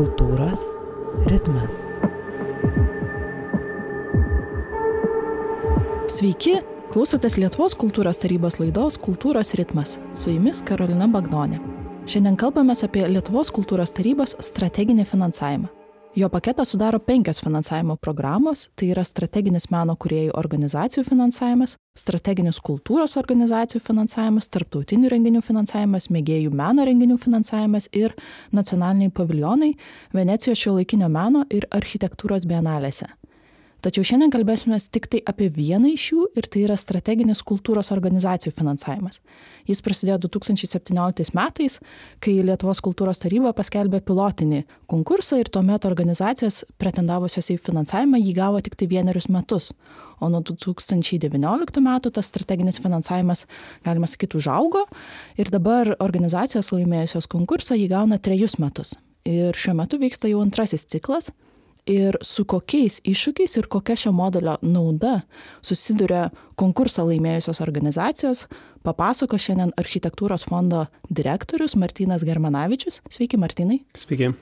Kultūros ritmas. Sveiki, klausotės Lietuvos kultūros tarybos laidos Kultūros ritmas. Su jumis Karolina Bagdonė. Šiandien kalbame apie Lietuvos kultūros tarybos strateginį finansavimą. Jo paketą sudaro penkios finansavimo programos - tai yra strateginis meno kuriejų organizacijų finansavimas, strateginis kultūros organizacijų finansavimas, tarptautinių renginių finansavimas, mėgėjų meno renginių finansavimas ir nacionaliniai paviljonai Venecijos šio laikinio meno ir architektūros bienalėse. Tačiau šiandien kalbėsime tik tai apie vieną iš jų ir tai yra strateginis kultūros organizacijų finansavimas. Jis prasidėjo 2017 metais, kai Lietuvos kultūros taryba paskelbė pilotinį konkursą ir tuomet organizacijos pretendavusios į finansavimą jį gavo tik tai vienerius metus. O nuo 2019 metų tas strateginis finansavimas, galima sakyti, užaugo ir dabar organizacijos laimėjusios konkursą jį gauna trejus metus. Ir šiuo metu vyksta jau antrasis ciklas ir su kokiais iššūkiais ir kokia šio modelio nauda susiduria konkursą laimėjusios organizacijos, papasako šiandien architektūros fondo direktorius Martinas Germanavičius. Sveiki, Martinai. Sveiki.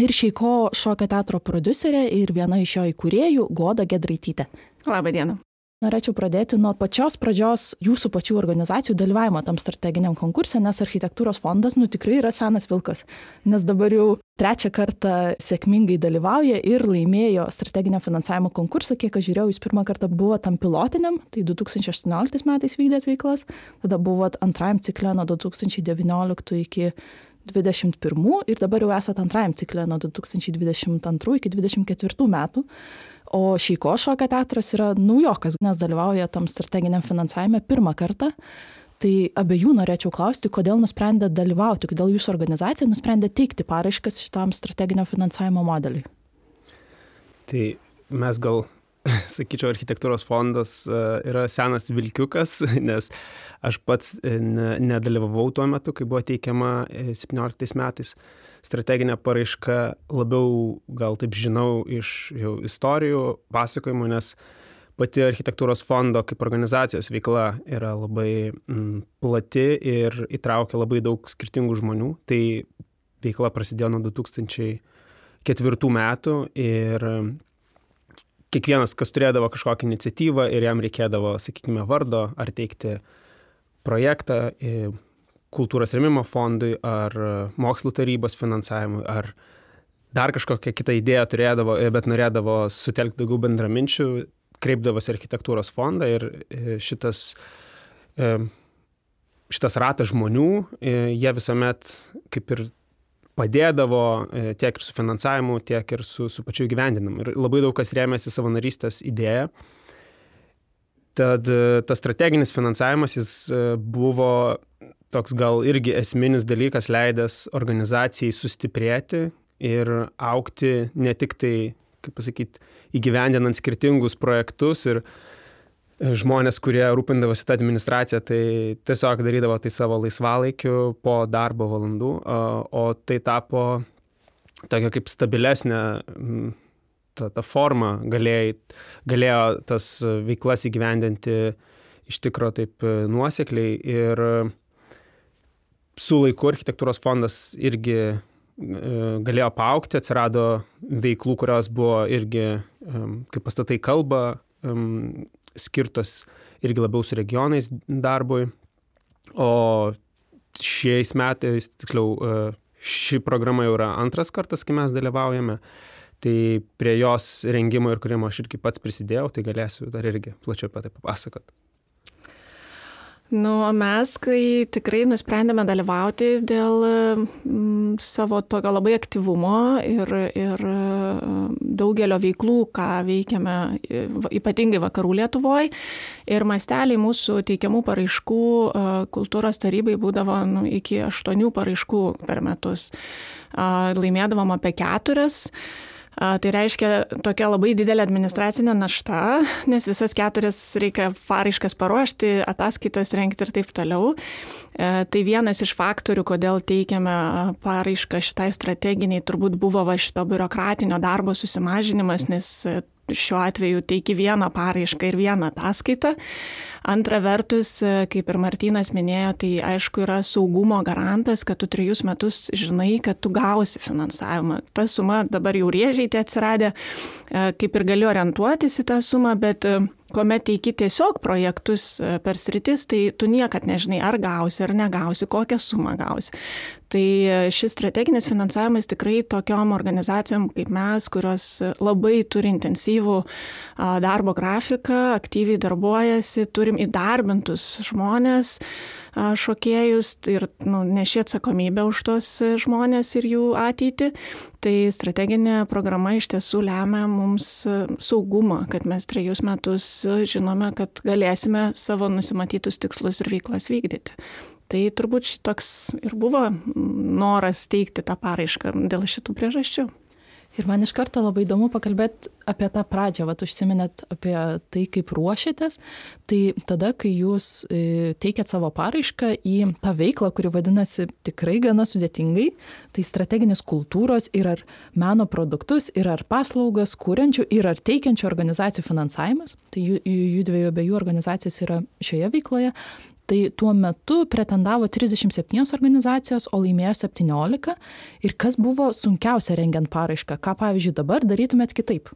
Ir Šeiko šokio teatro producerė ir viena iš jo įkūrėjų Goda Gedraitytė. Labą dieną. Norėčiau pradėti nuo pačios pradžios jūsų pačių organizacijų dalyvavimo tam strateginiam konkurse, nes architektūros fondas, nu tikrai yra senas vilkas, nes dabar jau trečią kartą sėkmingai dalyvauja ir laimėjo strateginio finansavimo konkursą, kiek aš žiūrėjau, jūs pirmą kartą buvo tam pilotiniam, tai 2018 metais vykdėt veiklas, tada buvot antrajam cikle nuo 2019 iki 2021 ir dabar jau esate antrajam cikle nuo 2022 iki 2024 metų. O Šeiko šokio teatras yra naujokas, nes dalyvauja tam strateginiam finansavime pirmą kartą. Tai abiejų norėčiau klausti, kodėl nusprendė dalyvauti, kodėl jūsų organizacija nusprendė teikti paraiškas šitam strateginio finansavimo modeliui. Tai mes gal sakyčiau, architektūros fondas e, yra senas vilkiukas, nes aš pats e, nedalyvavau tuo metu, kai buvo teikiama 17 e, metais strateginė paraiška, labiau gal taip žinau iš jau istorijų, pasakojimų, nes pati architektūros fondo kaip organizacijos veikla yra labai plati ir įtraukia labai daug skirtingų žmonių. Tai veikla prasidėjo nuo 2004 metų ir kiekvienas, kas turėdavo kažkokią iniciatyvą ir jam reikėdavo, sakykime, vardo ar teikti projektą kultūros remimo fondui ar mokslo tarybos finansavimui ar dar kažkokią kitą idėją turėdavo, bet norėdavo sutelkti daugiau bendraminčių, kreipdavosi architektūros fondą ir šitas, šitas ratas žmonių, jie visuomet kaip ir padėdavo e, tiek ir su finansavimu, tiek ir su, su pačiu gyvendinimu. Ir labai daug kas rėmėsi savanorystės idėją. Tad e, tas strateginis finansavimas jis e, buvo toks gal irgi esminis dalykas, leidęs organizacijai sustiprėti ir aukti ne tik tai, kaip pasakyti, įgyvendinant skirtingus projektus ir uh, žmonės, kurie rūpindavosi tą administraciją, tai tiesiog darydavo tai savo laisvalaikiu po darbo valandų, o tai tapo tokia kaip stabilesnė ta, ta forma, galėjai, galėjo tas veiklas įgyvendinti iš tikro taip nuosekliai ir su laiku architektūros fondas irgi e, galėjo paaukti, atsirado veiklų, kurios buvo irgi, kaip pastatai kalba, skirtos irgi labiau su regionais darbui. O šiais metais, tiksliau, e, ši programa jau yra antras kartas, kai mes dalyvaujame. Tai prie jos rengimo ir kūrimo aš irgi pats prisidėjau, tai galėsiu dar irgi plačiau apie tai papasakoti. Nu, mes, kai tikrai nusprendėme dalyvauti dėl mm, savo tokio labai aktyvumo ir, ir mm, daugelio veiklų, ką veikiame ypatingai vakarų Lietuvoje. Ir masteliai mūsų teikiamų paraiškų kultūros tarybai būdavo nu, iki aštuonių paraiškų per metus. Laimėdavom apie keturias. Tai reiškia tokia labai didelė administracinė našta, nes visas keturias reikia paraiškas paruošti, ataskaitas renkti ir taip toliau. E, tai vienas iš faktorių, kodėl teikiame paraišką šitai strateginiai, turbūt buvo va šito biurokratinio darbo susimažinimas, nes šiuo atveju teiki vieną paraišką ir vieną ataskaitą. Antra vertus, kaip ir Martinas minėjo, tai aišku yra saugumo garantas, kad tu trejus metus žinai, kad tu gausi finansavimą. Ta suma dabar jau rėžiai tie atsiradė, kaip ir gali orientuotis į tą sumą, bet kuomet teiki tiesiog projektus e, per sritis, tai tu niekad nežinai, ar gausi, ar negausi, kokią sumą gausi. Tai e, šis strateginis finansavimas tikrai tokiom organizacijom kaip mes, kurios labai turi intensyvų darbo grafiką, aktyviai darbuojasi, turim įdarbintus žmonės, šokėjus ir nu, neši atsakomybę už tos žmonės ir jų ateitį. Tai strateginė programa iš tiesų lemia mums saugumą, kad mes trejus metus žinome, kad galėsime savo nusimatytus tikslus ir veiklas vykdyti. Tai turbūt šitoks ir buvo noras teikti tą paraišką dėl šitų priežasčių. Ir man iš karto labai įdomu pakalbėti apie tą pradžią, vat užsiminėt apie tai, kaip ruošėtės. Tai tada, kai jūs e, teikėt savo paraišką į tą veiklą, kuri vadinasi tikrai gana sudėtingai, tai strateginis kultūros ir ar meno produktus, ir ar paslaugas kūrenčių, ir ar teikiančių organizacijų finansavimas, tai jų, jų dviejų abiejų organizacijos yra šioje veikloje, Tai tuo metu pretendavo 37 organizacijos, o laimėjo 17. Ir kas buvo sunkiausia rengiant paraišką? Ką, pavyzdžiui, dabar darytumėt kitaip?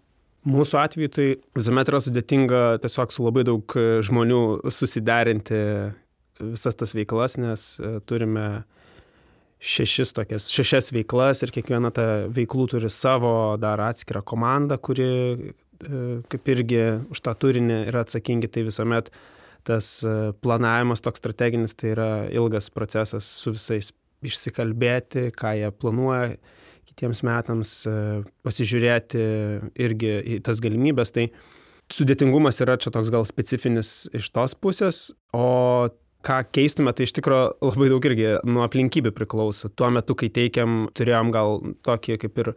Mūsų atveju tai visuomet yra sudėtinga tiesiog su labai daug e, žmonių susiderinti visas tas veiklas, nes e, turime šešis tokias, šešias veiklas ir kiekviena ta veiklų turi savo dar atskirą komandą, kuri e, kaip irgi už tą turinį yra atsakingi, tai visuomet uh, tas e, planavimas toks strateginis tai yra ilgas procesas su visais išsikalbėti, ką jie planuoja kitiems metams, e, pasižiūrėti irgi į tas galimybės. Tai sudėtingumas yra čia toks gal specifinis iš tos pusės, o ką keistume, tai iš tikrųjų labai daug irgi nuo aplinkybių priklauso. Tuo metu, kai teikiam, turėjom gal tokį kaip ir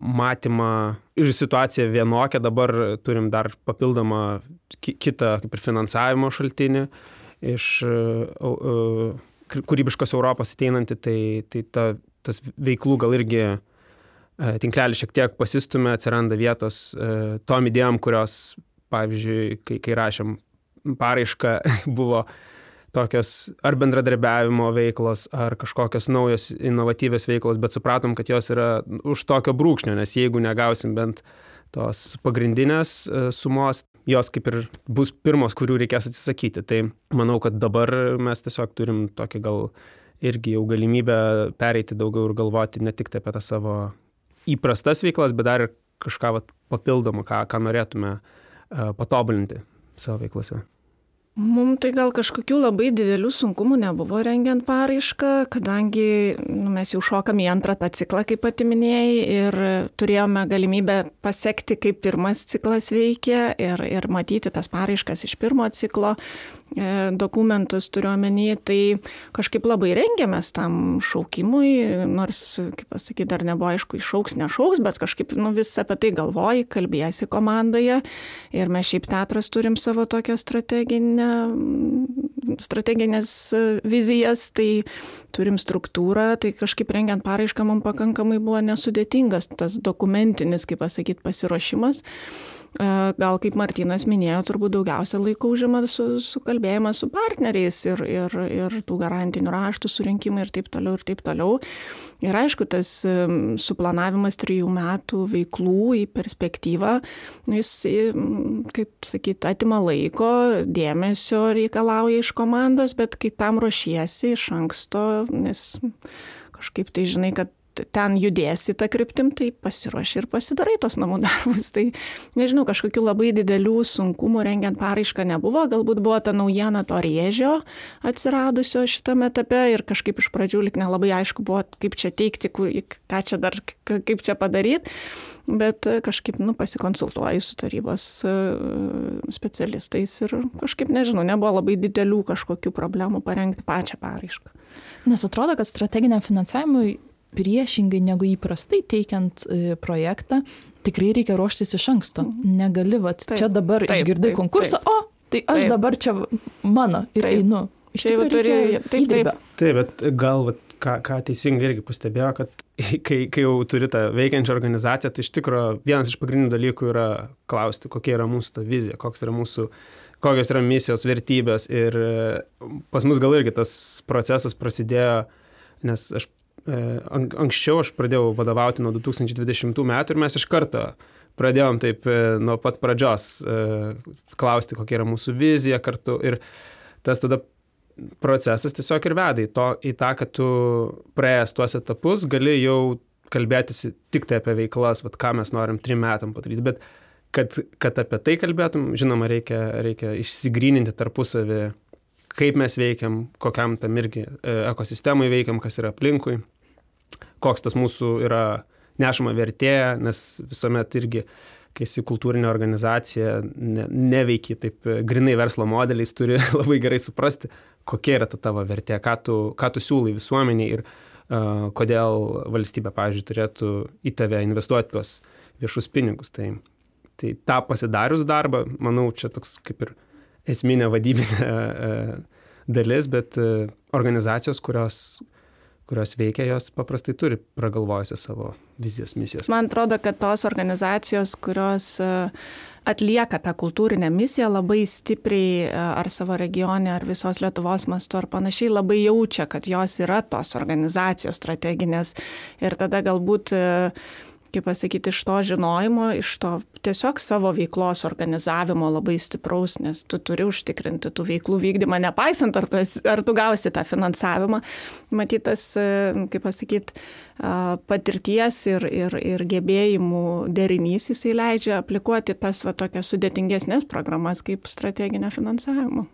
matymą ir situaciją vienokią, dabar turim dar papildomą kitą kaip ir finansavimo šaltinį iš uh, kūrybiškos Europos ateinantį, tai, tai ta, tas veiklų gal irgi uh, tinklelis šiek tiek pasistumė, atsiranda vietos tom idėjom, kurios, pavyzdžiui, kai, kai rašėm paraišką, buvo uh, tokios ar bendradarbiavimo veiklos, ar kažkokios naujos inovatyvios veiklos, bet supratom, kad jos yra už tokio brūkšnio, nes jeigu negausim bent tos pagrindinės e, sumos, jos kaip ir bus pirmos, kurių reikės atsisakyti. Tai manau, kad dabar mes tiesiog turim tokį gal irgi jau galimybę pereiti daugiau ir galvoti ne tik apie tą savo įprastas veiklas, bet dar ir kažką vat, papildomą, ką, ką norėtume uh, patobulinti savo veiklose. Mums tai gal kažkokių labai didelių sunkumų nebuvo rengiant paraišką, kadangi nu, mes jau šokam į antrą tą ciklą, kaip pati minėjai, ir turėjome galimybę pasiekti, kaip pirmas ciklas veikia ir, ir matyti tas paraiškas iš pirmo ciklo. E, dokumentus turiuomenį, tai kažkaip labai rengiamės tam šaukimui, nors, kaip pasakyti, dar nebuvo aišku, išauks, nešauks, bet kažkaip nu, vis apie tai galvoji, kalbėsi komandoje ir mes šiaip teatras turim savo tokią strateginę, strateginės vizijas, tai turim struktūrą, tai kažkaip rengiant paraišką mums pakankamai buvo nesudėtingas tas dokumentinis, kaip pasakyti, pasiruošimas. Gal kaip Martinas minėjo, turbūt daugiausia laiko užima su, su kalbėjimas su partneriais ir, ir, ir tų garantinių raštų surinkimai ir taip toliau ir taip toliau. Ir aišku, tas suplanavimas trijų metų veiklų į perspektyvą, nu, jis, kaip sakyti, atima laiko, dėmesio reikalauja iš komandos, bet kai tam ruošiesi iš anksto, nes kažkaip tai žinai, kad ten judėsi tą kryptim, tai pasiruoši ir pasidarai tos namų darbus. Tai nežinau, kažkokių labai didelių sunkumų rengiant paraišką nebuvo, galbūt buvo ta naujiena to rėžio atsiradusio šitame etape ir kažkaip iš pradžių lik nelabai aišku buvo, kaip čia teikti, ką čia dar, kaip čia padaryti, bet kažkaip, nu, pasikonsultuoju su tarybos e, specialistais ir kažkaip, nežinau, nebuvo labai didelių kažkokių problemų parengti pačią paraišką. Nes atrodo, kad strateginiam finansavimui priešingai negu įprastai teikiant e, projektą, tikrai reikia ruoštis iš anksto. Mhm. Negali, va, čia dabar taip, išgirdai taip, konkursą, taip. o, tai aš taip. dabar čia mano ir taip. einu. Iš tikrųjų turi taip, taip. Taip, bet gal vat, ką, ką teisingai irgi pastebėjo, kad kai, kai jau turi tą veikiančią organizaciją, tai iš tikrųjų vienas iš pagrindinių dalykų yra klausti, kokia yra mūsų ta vizija, koks yra mūsų, kokios yra misijos, vertybės. Ir e, pas mus gal irgi tas procesas prasidėjo, nes aš anksčiau aš pradėjau vadovauti nuo 2020 metų ir mes iš karto pradėjom taip e, nuo pat pradžios klausti, kokia yra mūsų vizija kartu. Ir tas tada procesas tiesiog ir veda į, to, į tą, kad tu praėjęs tuos etapus gali jau kalbėtis tik tai apie veiklas, vat, ką mes norim trim metam padaryti. Bet kad, kad apie tai kalbėtum, žinoma, reikia, reikia išsigryninti tarpusavį, kaip mes veikiam, kokiam tam irgi e, ekosistemai veikiam, kas yra aplinkui, koks tas mūsų yra nešama vertė, nes visuomet irgi uh, kai esi kultūrinė organizacija, ne, neveikia taip grinai verslo modeliais, turi labai gerai suprasti, kokia yra ta tavo vertė, ką tu, ką tu siūlai visuomeniai ir uh, kodėl valstybė, pavyzdžiui, turėtų į tave investuoti tuos viešus pinigus. Tai, tai tą pasidarius darbą, manau, čia toks kaip ir esminė vadybinė uh, dalis, bet uh, organizacijos, kurios kurios veikia, jos paprastai turi pragalvojusi savo vizijas, misijas. Man atrodo, kad tos organizacijos, kurios e, atlieka tą kultūrinę misiją labai stipriai e, ar savo regione, ar visos Lietuvos mastu, ar panašiai, labai jaučia, kad jos yra tos organizacijos strateginės ir tada galbūt uh, kaip pasakyti, iš to žinojimo, iš to tiesiog savo veiklos organizavimo labai stipraus, nes tu turi užtikrinti tų veiklų vykdymą, nepaisant, ar tu, esi, ar tu gausi tą finansavimą. Matytas, kaip pasakyti, patirties ir, ir, ir gebėjimų derinys jisai leidžia aplikuoti tas va tokias sudėtingesnės programas kaip strateginio finansavimo.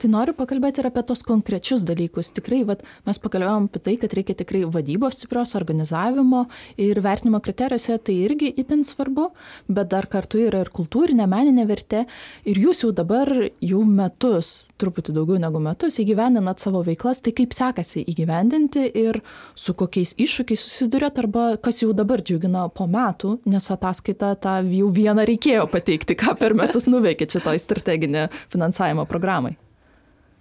Tai noriu pakalbėti ir apie tos konkrečius dalykus. Tikrai, vat, mes pakalbėjom apie tai, kad reikia tikrai vadybos stiprios, organizavimo ir vertinimo kriterijose, tai irgi itin svarbu, bet dar kartu yra ir kultūrinė, meninė vertė. Ir jūs jau dabar, jau metus, truputį daugiau negu metus, įgyvendinat savo veiklas, tai kaip sekasi įgyvendinti ir su kokiais iššūkiais susidurėt, arba kas jau dabar džiugina po metų, nes ataskaitą tą jau vieną reikėjo pateikti, ką per metus nuveikė šitoj strateginė finansavimo programai.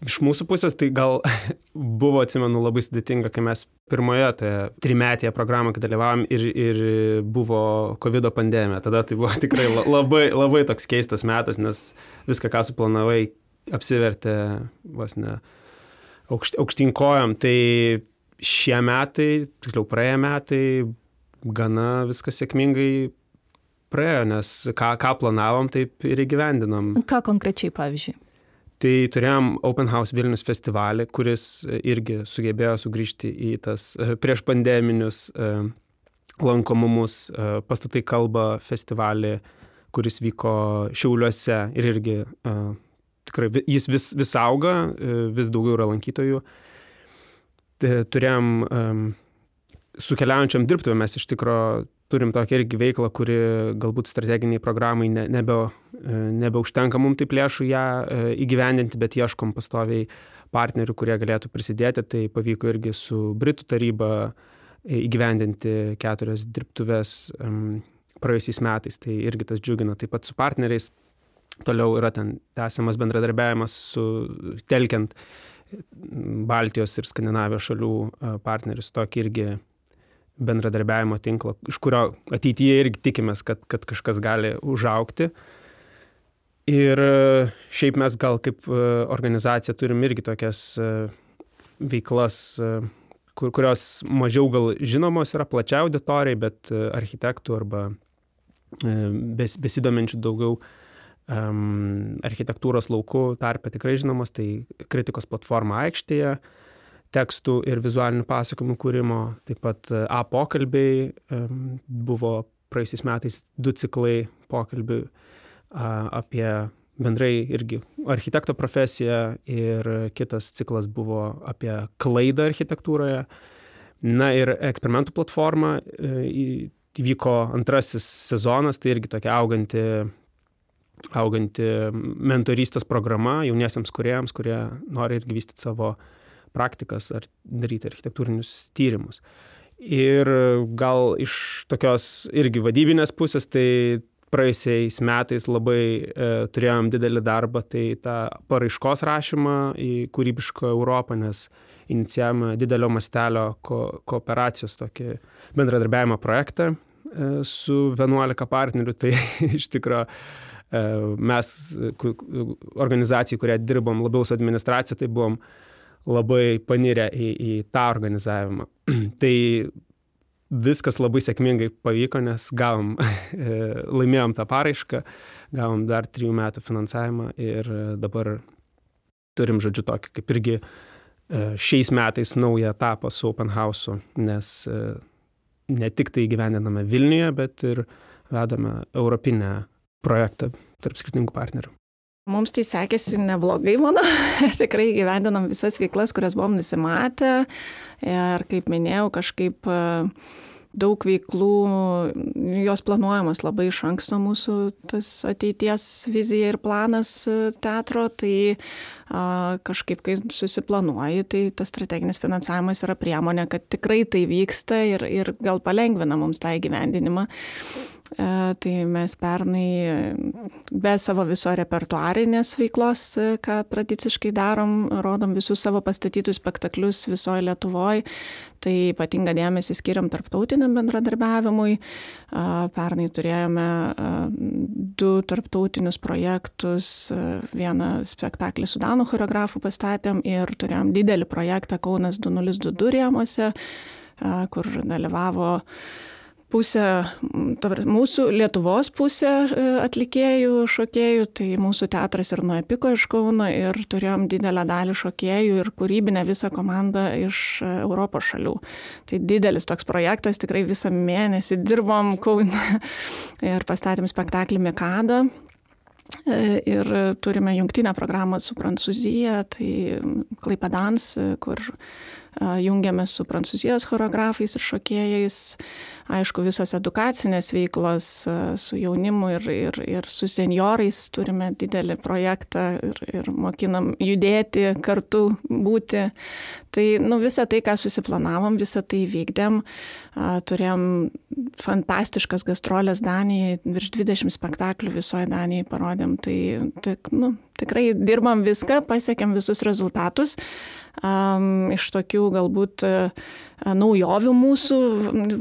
Iš mūsų pusės tai gal buvo, atsimenu, labai sudėtinga, kai mes pirmoje toje trimetėje programoje dalyvavom ir, ir buvo COVID pandemija. Tada tai buvo tikrai labai, labai toks keistas metas, nes viską, ką suplanavai, apsivertė vos ne aukšt, aukštinkojom. Tai šie metai, tiksliau praėję metai, gana viskas sėkmingai praėjo, nes ką, ką planavom, taip ir įgyvendinom. Ką konkrečiai, pavyzdžiui? Tai turėjom Open House Vilnius festivalį, kuris irgi sugebėjo sugrįžti į tas e, prieš pandeminius e, lankomumus e, pastatai kalba festivalį, kuris vyko Šiauliuose ir irgi tikrai jis vis, vis auga, vis daugiau yra lankytojų. Turėjom su keliaujančiam dirbtuvėm mes iš tikrųjų turim tokią irgi veiklą, kuri galbūt strateginiai programai ne, nebe, e, nebeužtenka mums taip lėšų ją e, įgyvendinti, bet ieškom pastoviai partnerių, kurie galėtų prisidėti. Tai pavyko irgi su Britų taryba e, įgyvendinti keturias dirbtuves praėjusiais metais. Tai irgi tas džiugina taip pat su partneriais. Toliau yra ten tęsiamas bendradarbiavimas su telkiant Baltijos ir Skandinavijos šalių partnerius. Tokį irgi bendradarbiavimo tinklo, iš kurio ateityje irgi tikimės, kad, kad kažkas gali užaukti. Ir e, šiaip mes gal kaip e, organizacija turim irgi tokias e, veiklas, kur, kurios mažiau gal žinomos yra plačiai auditorijai, bet architektų arba bes, besidominčių daugiau um, architektūros laukų tarpe tikrai žinomos, tai kritikos platforma aikštėje, uh, tekstų ir vizualinių pasakojimų kūrimo, taip pat e, A pokalbiai, buvo praeisiais metais du ciklai pokalbių apie bendrai irgi architekto profesiją ir kitas ciklas buvo apie klaidą architektūroje. Na ir eksperimentų platforma e, įvyko antrasis sezonas, tai irgi tokia auganti, auganti mentorystės programa jauniesiams kuriejams, kurie nori irgi vystyti savo uh, praktikas ar daryti architektūrinius tyrimus. Ir gal iš tokios irgi vadybinės pusės, tai praeisiais metais labai e, turėjom didelį darbą, tai tą paraiškos rašymą į kūrybišką Europą, nes inicijavome didelio mastelio ko, kooperacijos tokį bendradarbiavimo projektą su 11 partnerių. Tai iš tikrųjų mes organizacijai, kurie dirbom labiau su administracija, tai buvom labai panirę į, į tą organizavimą. tai viskas labai sėkmingai pavyko, nes gavom, laimėjom tą paraišką, gavom dar trijų metų finansavimą ir dabar turim, žodžiu, tokį kaip irgi e, šiais metais naują etapą su Open House, nes e, ne tik tai gyveniname Vilniuje, bet ir vedame europinę projektą tarp skirtingų partnerių. Mums tai sekėsi neblogai, manau. Tikrai gyvendinam visas veiklas, kurias buvom nusimatę. Ir kaip minėjau, kažkaip uh, daug veiklų, jos planuojamas labai iš anksto mūsų tas ateities vizija ir planas e, teatro, tai a, kažkaip, kai susiplanuoji, tai tas strateginis finansavimas yra priemonė, kad tikrai tai vyksta ir, ir gal palengvina mums tą įgyvendinimą. E, tai mes pernai be savo viso repertuarinės veiklos, e, ką tradiciškai darom, rodom visus savo pastatytus spektaklius visoje Lietuvoje, tai ypatingą dėmesį skiriam tarptautiniam bendradarbiavimui. Pernai turėjome du tarptautinius projektus, vieną spektaklį su Danų choreografų pastatėm ir turėjom didelį projektą Kaunas 2022 rėmose, kur dalyvavo pusė, mūsų Lietuvos pusė e, atlikėjų, šokėjų, tai mūsų teatras ir nuo Epiko iš Kauno ir turėjom didelę dalį šokėjų ir kūrybinę visą komandą iš e, Europos šalių. Tai didelis toks projektas, tikrai visą mėnesį dirbom Kaune ir pastatėm spektaklį Mikado. E, ir turime jungtinę programą su Prancūzija, tai Klaipadans, kur jungiamės su prancūzijos choreografais ir šokėjais, aišku, visos edukacinės veiklos su jaunimu ir, ir, ir su seniorais turime didelį projektą ir, ir mokinam judėti, kartu būti. Tai nu, visą tai, ką susiplanavom, visą tai vykdėm. Turėjom fantastiškas gastrolės Danijai, virš 20 spektaklių visoje Danijai parodėm. Tai, tai nu, tikrai dirbam viską, pasiekėm visus rezultatus um, iš tokių galbūt uh, naujovių mūsų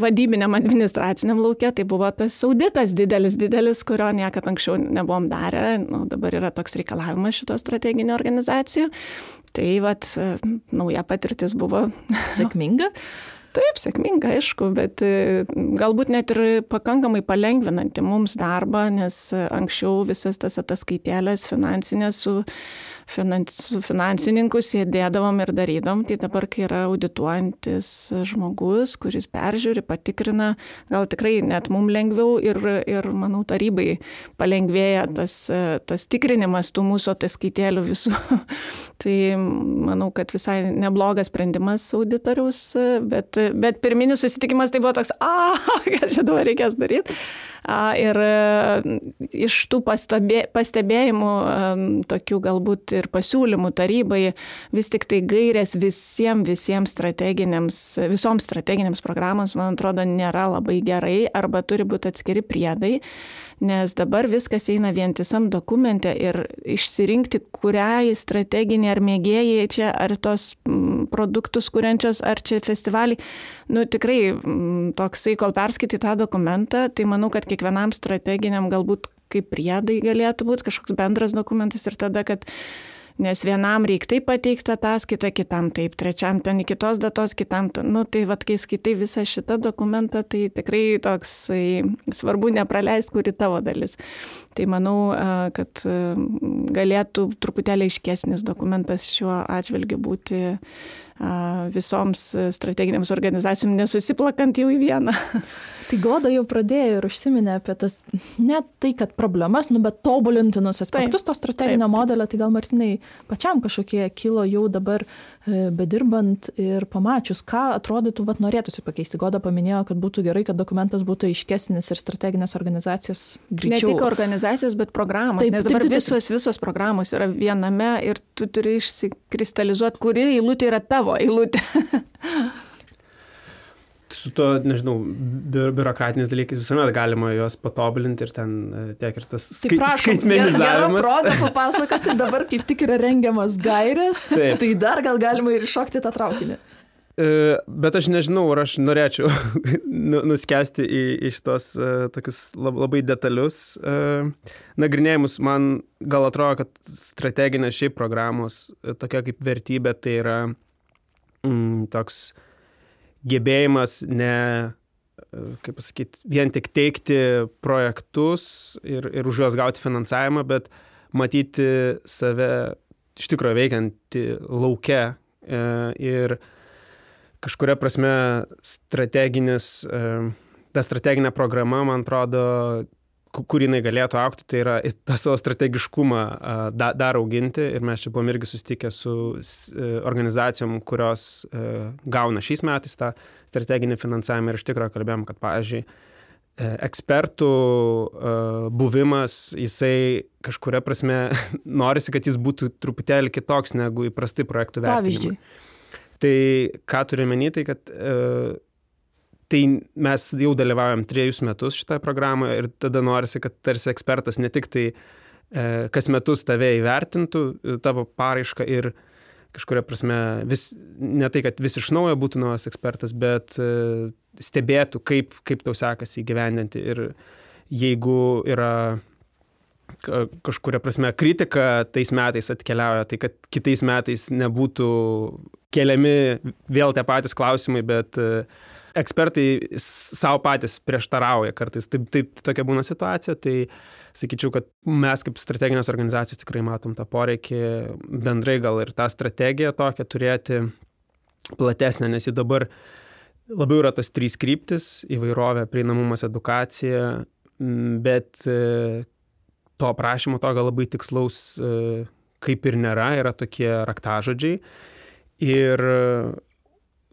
vadybiniam administraciniam laukia, tai buvo tas auditas didelis, didelis, kurio niekada anksčiau nebuvom darę, nu, dabar yra toks reikalavimas šito strateginio organizacijų. Tai vat, uh, nauja patirtis buvo. Sėkminga? Taip, sėkminga, aišku, bet galbūt net ir pakankamai palengvinanti mums darbą, nes anksčiau visas tas ataskaitėlės finansinės su finans, su finansininku sėdėdavom ir darydom, tai dabar, kai yra audituojantis žmogus, kuris peržiūri, patikrina, gal tikrai net mums lengviau ir, ir manau, tarybai palengvėja tas, tas tikrinimas tų mūsų ataskaitėlių visų. tai manau, kad visai neblogas sprendimas auditoriaus, bet, bet pirminis susitikimas tai buvo toks, a, ką čia dabar reikės daryti. Ir iš tų pastebė, pastebėjimų, tokių galbūt ir pasiūlymų tarybai, vis tik tai gairės visiems, visiems strateginiams, visoms strateginiams programoms, man atrodo, nėra labai gerai arba turi būti atskiri priedai nes dabar viskas eina vientisam dokumente ir išsirinkti, kuriai strateginiai ar mėgėjai čia, ar tos produktus kuriančios, ar čia festivaliai, nu tikrai toksai, kol perskaitai tą dokumentą, tai manau, kad kiekvienam strateginiam galbūt kaip priedai galėtų būti kažkoks bendras dokumentas ir tada, kad nes vienam reikia taip pateikti ataskaitą, kitam taip, trečiam ten iki tos datos, kitam, nu tai vad, kai skaitai visą šitą dokumentą, tai tikrai toks svarbu nepraleisti, kuri tavo dalis. Tai manau, kad galėtų truputėlį aiškesnis dokumentas šiuo atžvilgiu būti visoms strateginėms organizacijoms nesusiplakant jau į vieną. Tai Goda jau pradėjo ir užsiminė apie tas, ne tai, kad problemas, nu, bet tobulintinus aspektus taip, to strateginio taip. modelio, tai gal Martinai pačiam kažkokie kilo jau dabar bedirbant ir pamačius, ką atrodytų, vad norėtųsi pakeisti. Goda paminėjo, kad būtų gerai, kad dokumentas būtų aiškesnis ir strateginės organizacijos greičiau. Ne tik organizacijos, bet programos, taip, nes dabar taip, taip, visos, visos programos yra viename ir tu turi išsikristalizuoti, kuri eilutė yra tavo eilutė. su to, nežinau, bi biurokratiniais dalykais visuomet galima juos patobulinti ir ten e, tiek ir tas skai tai skaitmenizavimas. Proga papasakoti, dabar kaip tik yra rengiamas gairės, Taip. tai dar gal galima ir iššokti tą traukinį. E, bet aš nežinau, ar aš norėčiau nu, nuskesti į, į šitos uh, tokius labai detalius uh, nagrinėjimus. Man gal atrodo, kad strateginės šiaip programos tokia kaip vertybė tai yra mm, toks gebėjimas ne, kaip pasakyti, vien tik teikti projektus ir, ir už juos gauti finansavimą, bet matyti save iš tikrųjų veikiantį laukia uh, ir kažkuria prasme strateginis, e, ta strateginė programa, man atrodo, kur jinai galėtų aukti, tai yra tą savo strategiškumą da, dar auginti. Ir mes čia buvom irgi susitikę su e, organizacijom, kurios e, gauna šiais metais tą strateginį finansavimą ir iš tikrųjų kalbėjom, kad, pavyzdžiui, ekspertų buvimas, jisai kažkuria prasme norisi, kad jis būtų truputėlį kitoks negu įprastai projektų vertinimai. Pavyzdžiui. Tai ką turiu menį, tai kad e, tai mes jau dalyvaujam trejus metus šitoje programoje ir tada norisi, kad tarsi ekspertas ne tik tai e, kas metus tave įvertintų, e, tavo paraišką ir kažkuria prasme vis, ne tai, kad vis iš naujo būtų naujas ekspertas, bet e, stebėtų, kaip, kaip tau sekasi įgyvendinti. Ir jeigu yra kažkuria prasme kritika tais metais atkeliauja, tai kad kitais metais nebūtų keliami vėl tie patys klausimai, bet e, ekspertai savo patys prieštarauja kartais. Taip, taip tokia būna situacija, tai sakyčiau, kad mes kaip strateginės organizacijos tikrai matom tą poreikį bendrai gal ir tą strategiją tokią turėti platesnę, nes ji dabar labiau yra tos trys kryptis - įvairovė, prieinamumas, edukacija, bet e, to aprašymo tokio labai tikslaus e, kaip ir nėra, yra tokie raktažodžiai. Ir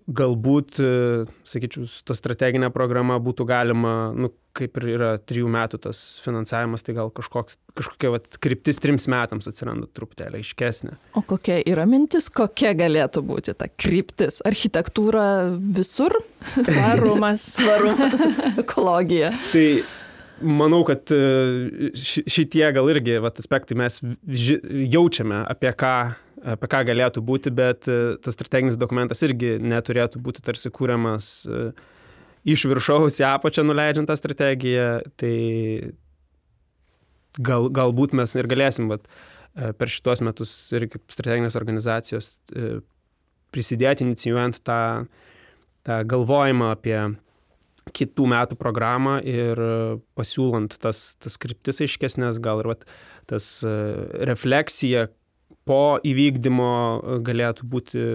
galbūt, e, sakyčiau, su ta strateginė programa būtų galima, nu, kaip ir yra trijų metų tas finansavimas, tai gal kažkoks, kažkokia vat, kryptis trims metams atsiranda truputėlį aiškesnė. O kokia yra mintis, kokia galėtų būti ta kryptis? Architektūra visur? Tvarumas. Tvarumas, ekologija. Tai manau, kad e, šitie gal irgi vat, aspektai mes jaučiame, apie ką, apie ką galėtų būti, bet e, tas strateginis dokumentas irgi neturėtų būti tarsi kūriamas e, iš viršaus į apačią nuleidžiant tą strategiją. Tai gal, galbūt mes ir galėsim vat, per šitos metus ir kaip strateginės organizacijos prisidėti inicijuojant tą, tą galvojimą apie kitų metų programą ir pasiūlant tas, tas kryptis aiškesnės, gal ir vat, tas e, refleksija po įvykdymo galėtų būti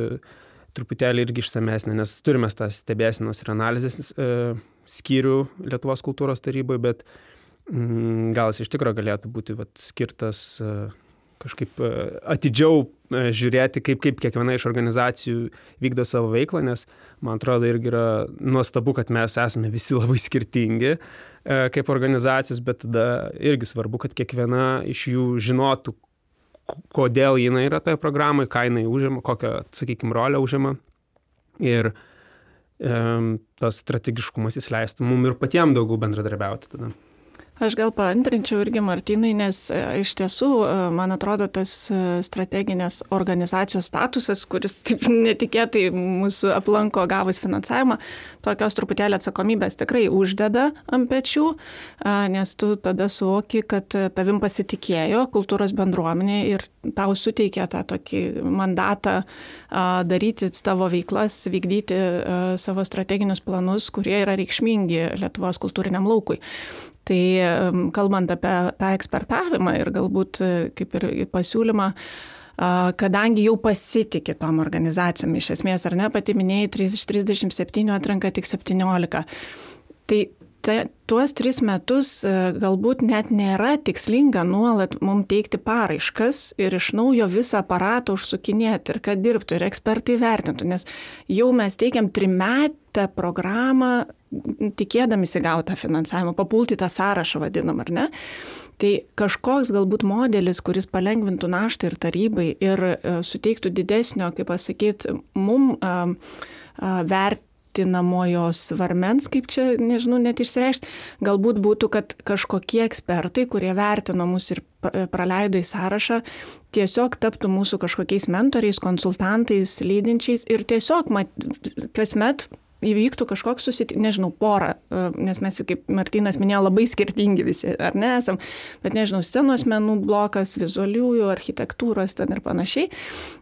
truputėlį irgi išsamesnė, nes turime tą stebėsinos ir analizės e, skyrių Lietuvos kultūros tarybai, bet mm, gal jis iš tikrųjų galėtų būti vat, skirtas e, kažkaip e, atidžiau e, žiūrėti, kaip, kaip kiekviena iš organizacijų vykdo savo veiklą, nes man atrodo irgi yra nuostabu, kad mes esame visi labai skirtingi e, kaip organizacijos, bet tada irgi svarbu, kad kiekviena iš jų žinotų, kodėl jinai yra toje programoje, ką jinai užima, kokią, sakykime, rolę užima. Ir e, tas strategiškumas jis leistų mums ir patiems daugiau bendradarbiauti tada. Aš gal paantrinčiau irgi Martinui, nes e, iš tiesų, e, man atrodo, tas e, strateginės organizacijos statusas, kuris taip netikėtai mūsų aplanko gavus finansavimą, tokios truputėlį atsakomybės tikrai uždeda ant pečių, nes tu tada suoki, kad tavim pasitikėjo kultūros bendruomenė ir tau suteikė tą tokį mandatą daryti savo veiklas, vykdyti savo strateginius planus, kurie yra reikšmingi Lietuvos kultūriniam laukui. Tai kalbant apie tą ekspertavimą ir galbūt e, kaip ir pasiūlymą, kadangi jau pasitikė tom organizacijom, iš esmės, ar ne, pati minėjai, 3 iš 37 atranka tik 17. Tai ta, tuos tris metus e, galbūt net nėra tikslinga nuolat mums teikti paraiškas ir iš naujo visą aparatą užsukinėti ir kad dirbtų ir ekspertai vertintų, nes jau mes teikiam trimetę programą tikėdamisi gautą finansavimą, papulti tą sąrašą vadinam, ar ne? Tai kažkoks galbūt modelis, kuris palengvintų naštą ir tarybai ir e, suteiktų didesnio, kaip pasakyti, mum a, a, vert kaltinamojo svarmens, kaip čia, nežinau, net išsireikšti, galbūt būtų, kad kažkokie ekspertai, kurie vertino mus ir praleido į sąrašą, tiesiog taptų mūsų kažkokiais mentoriais, konsultantais, lydinčiais ir tiesiog mat, kasmet įvyktų kažkoks susitikimas, nežinau, pora, e, nes mes, kaip Martinas minėjo, labai skirtingi visi, ar ne esam, bet nežinau, scenos menų blokas, vizualiųjų, architektūros ten ir panašiai.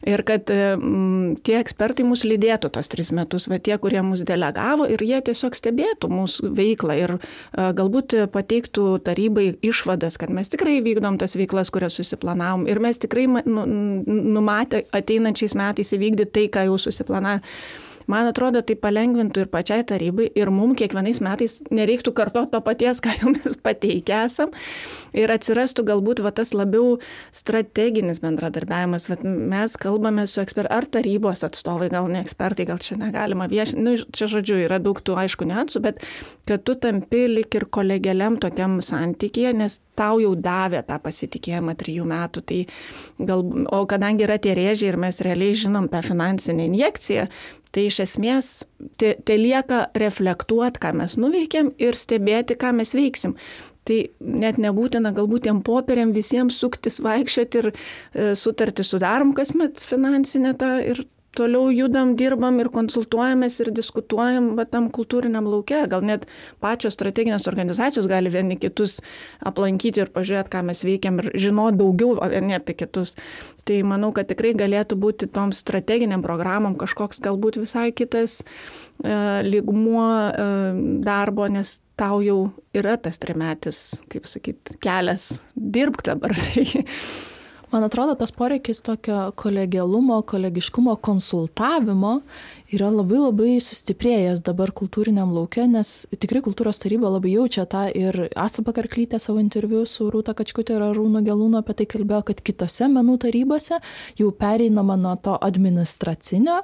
Ir kad m, tie ekspertai mus lydėtų tos tris metus, va tie, kurie mus delegavo ir jie tiesiog stebėtų mūsų veiklą ir a, e, galbūt pateiktų tarybai išvadas, kad mes tikrai vykdom tas veiklas, kurias susiplanavom ir mes tikrai nu, numatę ateinančiais metais įvykdyti tai, ką jau susiplanavome Man atrodo, tai palengvintų ir pačiai tarybai, ir mums kiekvienais metais nereiktų kartuoti to paties, ką jau mes pateikę esam, ir atsirastų galbūt va, tas labiau strateginis bendradarbiavimas. Va, mes kalbame su ekspertais, ar tarybos atstovai, gal ne ekspertai, gal čia negalima viešinti, nu, čia žodžiu, yra daug tų aišku niuansų, bet kad tu tampi lik ir kolegialiam tokiam santykėje, nes tau jau davė tą pasitikėjimą trijų metų. Tai gal, o kadangi yra tie rėžiai ir mes realiai žinom tą finansinę injekciją, Tai iš esmės te, te lieka reflektuoti, ką mes nuveikėm ir stebėti, ką mes veiksim. Tai net nebūtina galbūt tiem popieriam visiems suktis, vaikščioti ir e, sutartį sudarom kasmet finansinę tą ir toliau judam, dirbam ir konsultuojamės ir diskutuojam va, tam kultūriniam laukia. Gal net pačios strateginės organizacijos gali vieni kitus aplankyti ir pažiūrėti, ką mes veikiam ir žinoti daugiau vieni apie kitus. Tai manau, kad tikrai galėtų būti tom strateginiam programom kažkoks galbūt visai kitas e, lygmuo e, darbo, nes tau jau yra tas trimetis, kaip sakyt, kelias dirbk dabar. Man atrodo, tas poreikis tokio kolegialumo, kolegiškumo, konsultavimo yra labai labai sustiprėjęs dabar kultūriniam lauke, nes tikrai kultūros taryba labai jaučia tą ir Asta Pakarklytė savo interviu su Rūta Kačkutė ir Rūno Gelūno apie tai kalbėjo, kad kitose menų tarybose jau pereinama nuo to administracinio,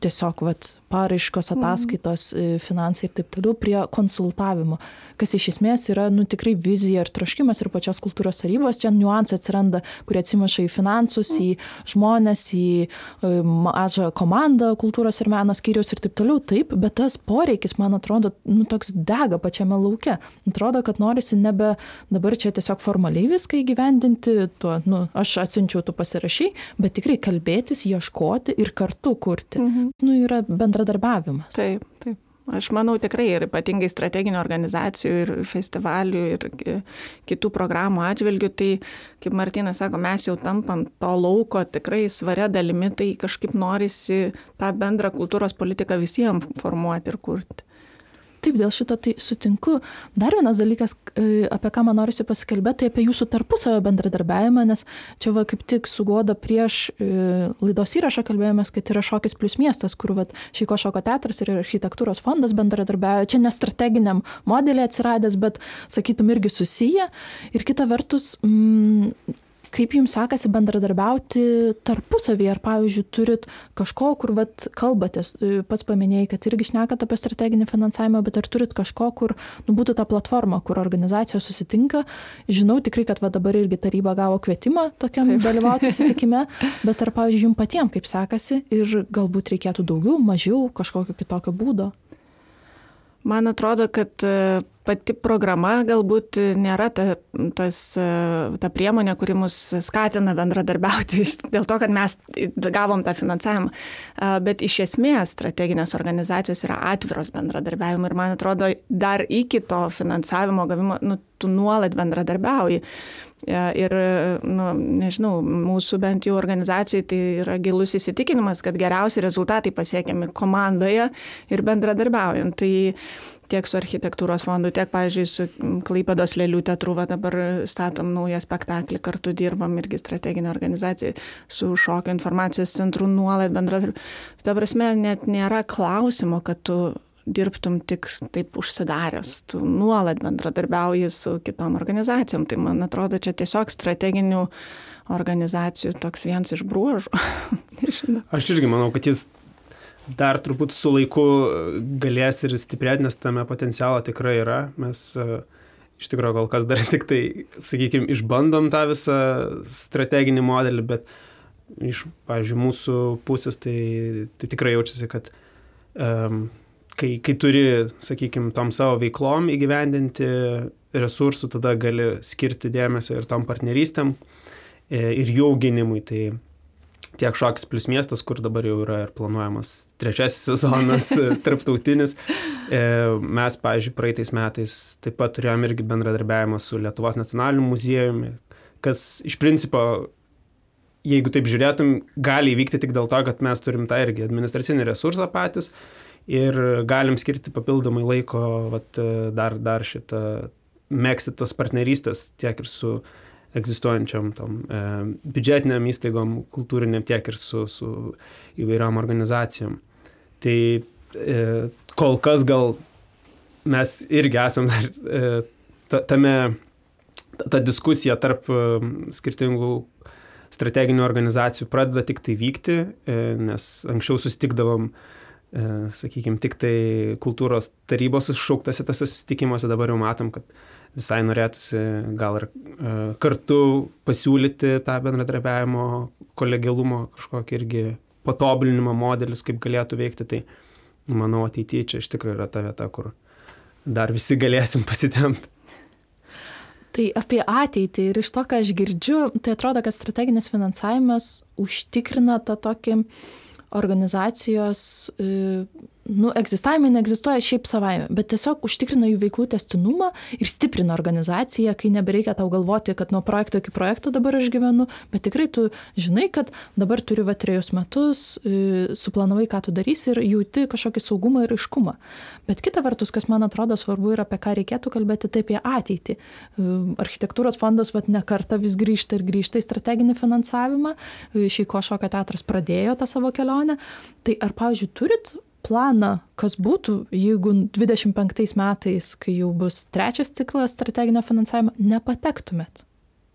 tiesiog vat, paraiškos, mhm. ataskaitos, mm. finansai ir taip toliau, prie konsultavimo kas iš esmės yra nu, tikrai vizija ir troškimas ir pačios kultūros tarybos. Čia niuansai atsiranda, kurie atsimaša į finansus, į žmonės, į e, mažą komandą kultūros ir meno meno skyrius ir taip toliau, taip, bet tas poreikis, man atrodo, nu, toks dega pačiame lauke. Atrodo, kad norisi nebe dabar čia tiesiog formaliai viską įgyvendinti, tuo, nu, aš atsinčiau, tu pasirašy, bet tikrai kalbėtis, ieškoti ir kartu kurti. Mhm. Nu, yra bendradarbiavimas. Taip, taip. Aš manau tikrai ir ypatingai strateginių organizacijų ir festivalių ir kitų programų atžvilgių, tai kaip Martinas sako, mes jau tampam to lauko tikrai svaria dalimi, tai kažkaip norisi tą bendrą kultūros politiką visiems formuoti ir kurti. Taip, dėl šito tai sutinku. Dar vienas dalykas, e, apie ką man norisi pasikalbėti, tai apie jūsų tarpusavio bendradarbiavimą, nes čia va kaip tik sugoda prieš e, laidos įrašą kalbėjomės, kad yra šokis plus miestas, kur va Šeiko šoko teatras ir architektūros fondas bendradarbiavo. Čia ne strateginiam modelį atsiradęs, bet sakytum irgi susiję. Ir kita vertus, mm, kaip jums sekasi bendradarbiauti tarpusavyje, ar pavyzdžiui turit kažko, kur vat, kalbatės, e, pats paminėjai, kad irgi šnekat apie strateginį finansavimą, bet ar turit kažko, kur nu, būtų ta platforma, kur organizacijos susitinka. Žinau tikrai, kad va, dabar irgi taryba gavo kvietimą tokiam Taip. dalyvauti susitikime, bet ar, pavyzdžiui, jums patiems kaip sekasi ir galbūt reikėtų daugiau, mažiau kažkokio kitokio būdo? Man atrodo, kad e, pati programa galbūt nėra ta, tas, e, ta priemonė, kuri mus skatina bendradarbiauti dėl to, kad mes gavom tą finansavimą. Bet iš esmės strateginės organizacijos yra atviros bendradarbiavimui ir man atrodo, dar iki to finansavimo gavimo nu, tu nuolat bendradarbiauji. E, ir, nu, nežinau, mūsų bent jau organizacijai tai yra gilus įsitikinimas, kad geriausi rezultatai pasiekiami komandoje ir bendradarbiaujant. Tai tiek su architektūros fondu, tiek, pavyzdžiui, su Klaipados lėlių teatru, va dabar statom naują spektaklį, kartu dirbam irgi strateginė organizacija su šokio informacijos centru nuolat bendradarbiavim. Ta prasme, net nėra klausimo, kad tu dirbtum tik taip užsidaręs, tu nuolat bendradarbiauji su kitom organizacijom. Tai man atrodo, čia tiesiog strateginių organizacijų toks vienas iš bruožų. Aš irgi manau, kad jis dar turbūt su laiku galės ir stiprėti, nes tame potencialo tikrai yra. Mes e, iš tikrųjų kol kas dar tik tai, sakykime, išbandom tą visą strateginį modelį, bet iš, pavyzdžiui, mūsų pusės tai, tai tikrai jaučiasi, kad um, kai, kai turi, sakykime, tom savo veiklom įgyvendinti resursų, tada gali skirti dėmesio ir tom partnerystėm e, ir jų auginimui. Tai tiek šokis plus miestas, kur dabar jau yra ir planuojamas trečiasis sezonas tarptautinis. E, mes, pavyzdžiui, praeitais metais taip pat turėjom irgi bendradarbiavimą su Lietuvos nacionaliniu muziejumi, kas iš principo, jeigu taip žiūrėtum, gali įvykti tik dėl to, kad mes turim tą irgi administracinį resursą patys ir galim skirti papildomai laiko vat, dar, dar šitą mėgsti tos partnerystės tiek ir su egzistuojančiam tom e, biudžetiniam įstaigom, kultūriniam, tiek ir su, su įvairiom organizacijom. Tai e, kol kas gal mes irgi esam dar e, tame, ta, diskusija tarp e, skirtingų strateginių organizacijų pradeda tik tai vykti, e, nes anksčiau susitikdavom e, sakykime, tik tai kultūros tarybos iššauktose tas susitikimuose, dabar jau matom, kad visai norėtųsi gal ir e, kartu pasiūlyti tą bendradarbiavimo, kolegialumo kažkokį irgi patobulinimo modelius, kaip galėtų veikti. Tai manau, ateityje čia iš tikrųjų yra ta vieta, kur dar visi galėsim pasitemti. Tai apie ateitį ir iš to, ką aš girdžiu, tai atrodo, kad strateginis finansavimas užtikrina tą tokį organizacijos nu, egzistavimai neegzistuoja šiaip savaime, bet tiesiog užtikrina jų veiklų testinumą ir stiprina organizaciją, kai nebereikia tau galvoti, kad nuo projekto iki projekto dabar aš gyvenu, bet tikrai tu žinai, kad dabar turiu va trejus metus, e, suplanavai, ką tu darysi ir jauti kažkokį saugumą ir aiškumą. Bet kita vertus, kas man atrodo svarbu ir apie ką reikėtų kalbėti, tai apie ateitį. E, architektūros fondas va ne kartą vis grįžta ir grįžta į strateginį finansavimą. E, Šeiko šokio teatras pradėjo tą savo kelionę. Tai ar, pavyzdžiui, turit planą, kas būtų, jeigu 25 metais, kai jau bus trečias ciklas strateginio finansavimo, nepatektumėt?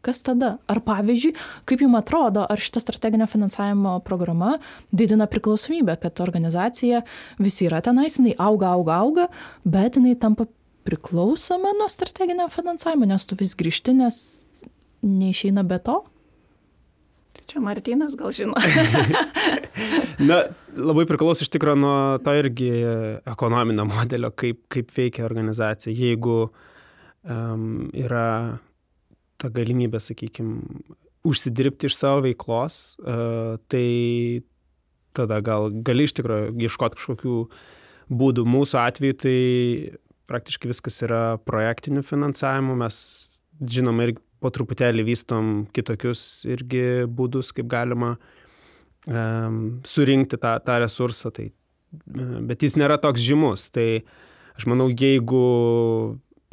Kas tada? Ar pavyzdžiui, kaip jums atrodo, ar šita strateginio finansavimo programa didina priklausomybę, kad organizacija visi yra tenais, jinai auga, auga, auga, bet jinai tampa priklausoma nuo strateginio finansavimo, nes tu vis grįžti, nes neišeina be to? Čia Martinas gal žino. Na, labai priklauso iš tikrųjų nuo to irgi ekonominio modelio, kaip, kaip veikia organizacija. Jeigu um, yra ta galimybė, sakykime, užsidirbti iš savo veiklos, uh, tai tada gal gali iš tikrųjų ieškoti kažkokių būdų. Mūsų atveju tai praktiškai viskas yra projektiniu finansavimu. Mes žinoma ir po truputėlį vystom kitokius irgi būdus, kaip galima um, surinkti tą, tą resursą. Tai, bet jis nėra toks žymus. Tai aš manau, jeigu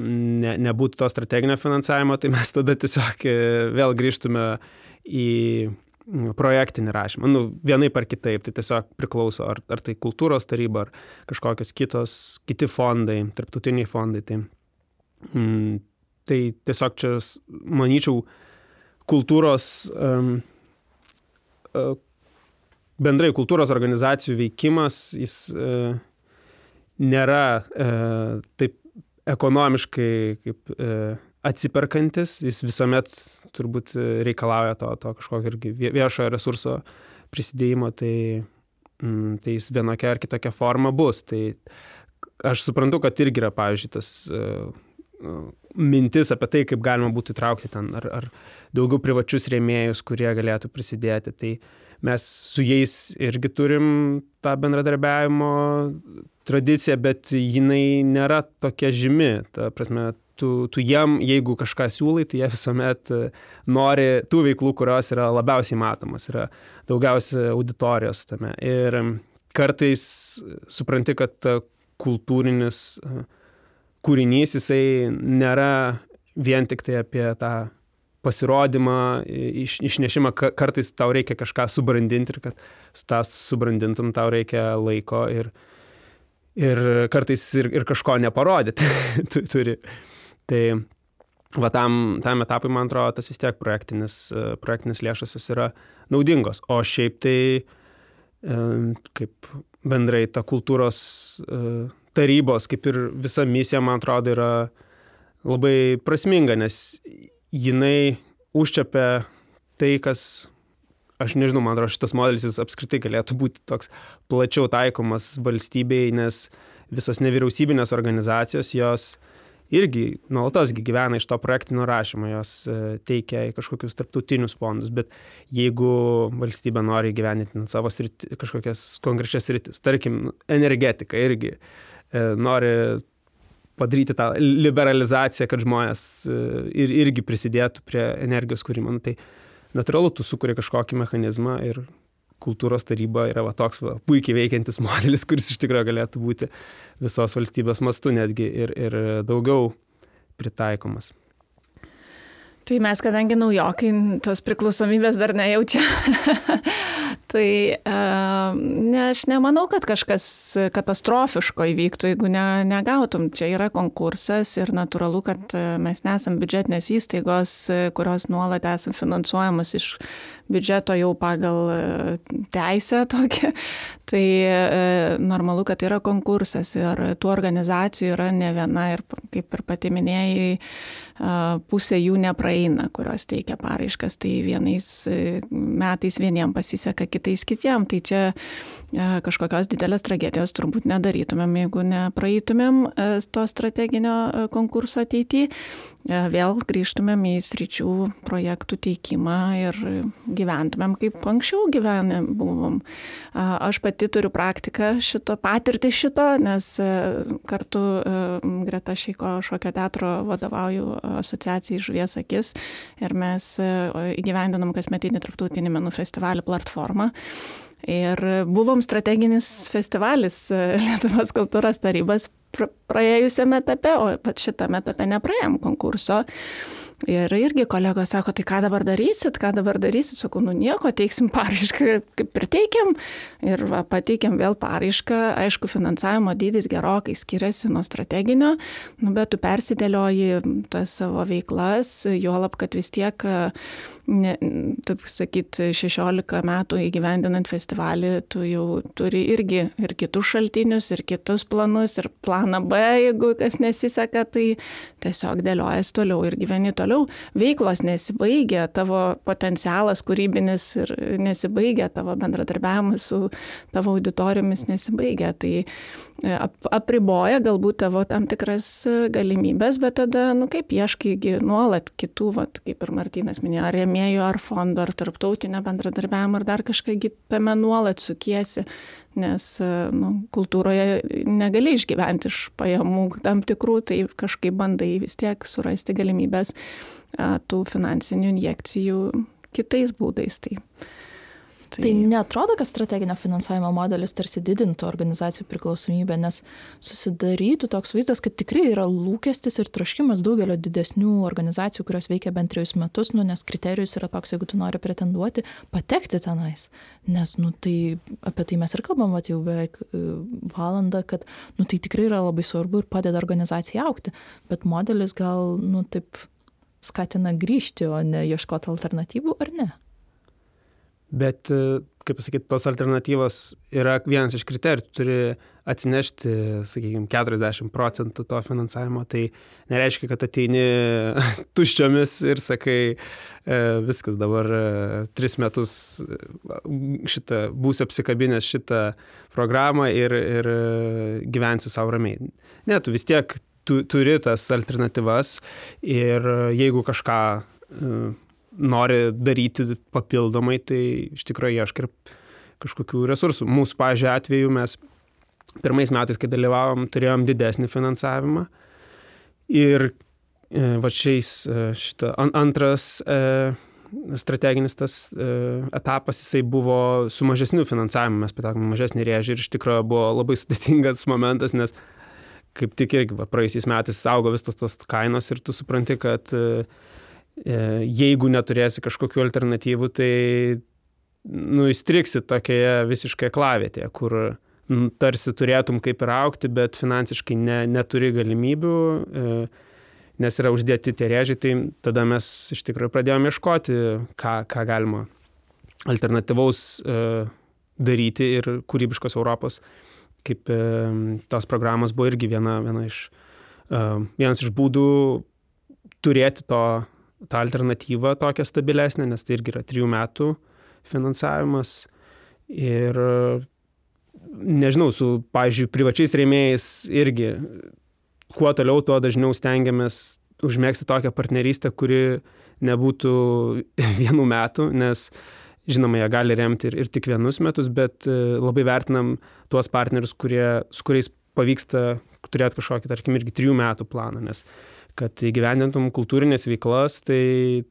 ne, nebūtų to strateginio finansavimo, tai mes tada tiesiog e, vėl grįžtume į projektinį rašymą. Nu, vienaip ar kitaip, tai tiesiog priklauso, ar, ar tai kultūros taryba, ar kažkokios kitos, kiti fondai, tarptautiniai fondai. Tai, mm, Tai tiesiog čia, manyčiau, kultūros, um, uh, bendrai kultūros organizacijų veikimas, jis uh, nėra uh, taip ekonomiškai kaip uh, atsiperkantis, jis visuomet turbūt reikalauja to, to kažkokio irgi viešojo resurso prisidėjimo, tai, mm, tai jis vienokia ar kitokia forma bus. Tai aš suprantu, kad irgi yra, pavyzdžiui, tas uh, mintis apie tai, kaip galima būtų įtraukti ten ar, ar daugiau privačius rėmėjus, kurie galėtų prisidėti. Tai mes su jais irgi turim tą bendradarbiavimo tradiciją, bet jinai nėra tokia žymi. Ta prasme, tu, tu jiem, jeigu kažką siūlai, tai jie visuomet nori tų veiklų, kurios yra labiausiai matomas, yra daugiausia auditorijos tame. Ir kartais supranti, kad kultūrinis uh, kūrinys jisai nėra vien tik tai apie tą pasirodymą, iš, išnešimą, kartais tau reikia kažką subrandinti ir kad tą subrandintum tau reikia laiko ir, ir kartais ir, ir kažko neparodyti tu turi. Tai va tam, tam etapui, man atrodo, tas vis tiek projektinis, projektinis lėšas jos yra naudingos. O šiaip tai kaip bendrai ta kultūros tarybos, kaip ir visa misija, man atrodo, yra labai prasminga, nes jinai užčiapia tai, kas, aš nežinau, man atrodo, šitas modelis jis apskritai galėtų būti toks plačiau taikomas valstybei, nes visos nevyriausybinės organizacijos, jos irgi nuolatos gyvena iš to projektinio rašymo, jos e, teikia į kažkokius tarptautinius fondus, bet jeigu valstybė nori gyveninti savo sriti, kažkokias konkrečias rytis, tarkim, energetika irgi e, nori padaryti tą liberalizaciją, kad žmonės e, ir, irgi prisidėtų prie energijos kūrimo, nu, tai natūralu, tu sukuri kažkokį mechanizmą ir kultūros taryba yra va, toks va, puikiai veikiantis modelis, kuris iš tikrųjų galėtų būti visos valstybės mastu netgi ir, ir daugiau pritaikomas. Tai mes, kadangi naujokai, tos priklausomybės dar nejaučia, tai e, ne, aš nemanau, kad kažkas katastrofiško įvyktų, jeigu ne, negautum. Čia yra konkursas ir natūralu, kad e, mes nesam biudžetinės įstaigos, e, kurios nuolat esam finansuojamos iš biudžeto jau pagal teisę tokią. Tai normalu, kad yra konkursas ir tų organizacijų yra ne viena ir kaip ir pati minėjai, pusė jų nepraeina, kurios teikia paraiškas, tai vienais e, metais vieniem pasiseka, kitais kitiem. Tai čia kažkokios didelės tragedijos turbūt nedarytumėm, jeigu nepraeitumėm e, to strateginio e, konkurso ateityje. Vėl grįžtumėm į sričių projektų teikimą ir gyventumėm kaip anksčiau gyvenę buvom. Aš pati turiu praktiką šito, patirtį šito, nes kartu Greta Šeiko šokio teatro vadovauju asociacijai Žuvies akis ir mes e, įgyvendinam kasmetinį tarptautinį menų festivalį platformą. Ir buvom strateginis festivalis e, Lietuvos kultūros tarybos praėjusiame etape, o pat šitame etape nepraėjom konkurso. Ir irgi kolegos sako, tai ką dabar darysit, ką dabar darysit, sakau, nu nieko, teiksim paraišką, kaip ir teikiam. Ir va, pateikiam vėl paraišką, aišku, finansavimo dydis gerokai skiriasi nuo strateginio, nu, bet tu persidėlioji tas savo veiklas, juolab, kad vis tiek ne, taip sakyt, 16 metų įgyvendinant festivalį, tu jau turi irgi ir kitus šaltinius, ir kitus planus, ir planą B, jeigu kas nesiseka, tai tiesiog dėliojas toliau ir gyveni toliau. Veiklos nesibaigia, tavo potencialas kūrybinis ir nesibaigia, tavo bendradarbiavimas su tavo auditorijomis nesibaigia. Tai e, apriboja galbūt tavo tam tikras e, galimybės, bet tada, nu kaip ieškai nuolat kitų, vat, kaip ir Martinas minėjo, ar rėmėjų ar fondo ar tarptautinio bendradarbiavimo ar dar kažkągi tame nuolat sukiesi, nes nu, kultūroje negali išgyventi iš pajamų tam tikrų, tai kažkaip bandai vis tiek surasti galimybės tų finansinių injekcijų kitais būdais. Tai Tai, tai netrodo, kad strateginio finansavimo modelis tarsi didintų organizacijų priklausomybę, nes susidarytų toks vaizdas, kad tikrai yra lūkestis ir troškimas daugelio didesnių organizacijų, kurios veikia bent trejus metus, nu, nes kriterijus yra toks, jeigu tu nori pretenduoti, patekti tenais. Nes, nu, tai apie tai mes ir kalbam, va, jau beveik e, valandą, kad, nu, tai tikrai yra labai svarbu ir padeda organizacijai aukti, bet modelis gal, nu, taip skatina grįžti, o ne ieškoti alternatyvų, ar ne? Bet, e, kaip pasakyti, tos alternatyvos yra vienas iš kriterijų, tu turi atsinešti, sakykime, 40 procentų to finansavimo, tai nereiškia, kad ateini tuščiomis ir sakai, e, viskas dabar e, tris metus šitą, būsiu apsikabinęs šitą programą ir, ir gyvensiu savo ramiai. Ne, tu vis tiek tu, turi tas alternatyvas ir jeigu kažką nori daryti papildomai, tai iš tikrųjų ieškai kažkokių resursų. Mūsų, pažiūrėjau, atveju mes pirmais metais, kai dalyvavom, turėjom didesnį finansavimą. Ir e, va šiais e, šitą antras e, strateginis tas etapas, jisai buvo su mažesniu finansavimu, mes patekome mažesnį rėžį ir iš tikrųjų buvo labai sudėtingas momentas, nes kaip tik irgi va, praeisiais metais augo vis tos, tos kainos ir tu supranti, kad uh, jeigu neturėsi kažkokių alternatyvų, tai nu, įstriksi tokioje visiškai klavietėje, kur nu, tarsi turėtum kaip ir aukti, bet finansiškai ne, neturi galimybių, e, nes yra uždėti tie rėžiai, tai tada mes iš tikrųjų pradėjome ieškoti, ką, ką galima alternatyvaus e, daryti ir kūrybiškos Europos, kaip tos programos buvo irgi viena, viena iš, vienas iš būdų turėti to tą alternatyvą tokią stabilesnę, nes tai irgi yra trijų metų finansavimas. Ir nežinau, su, pavyzdžiui, privačiais rėmėjais irgi kuo toliau, tuo dažniau stengiamės užmėgsti tokią partnerystę, kuri nebūtų vienų metų, nes žinoma, jie gali remti ir, ir tik vienus metus, bet e, labai vertinam tuos partnerius, kurie, su kuriais pavyksta turėti kažkokį, tarkim, irgi trijų metų planą, nes kad įgyvendintum kultūrinės veiklas, tai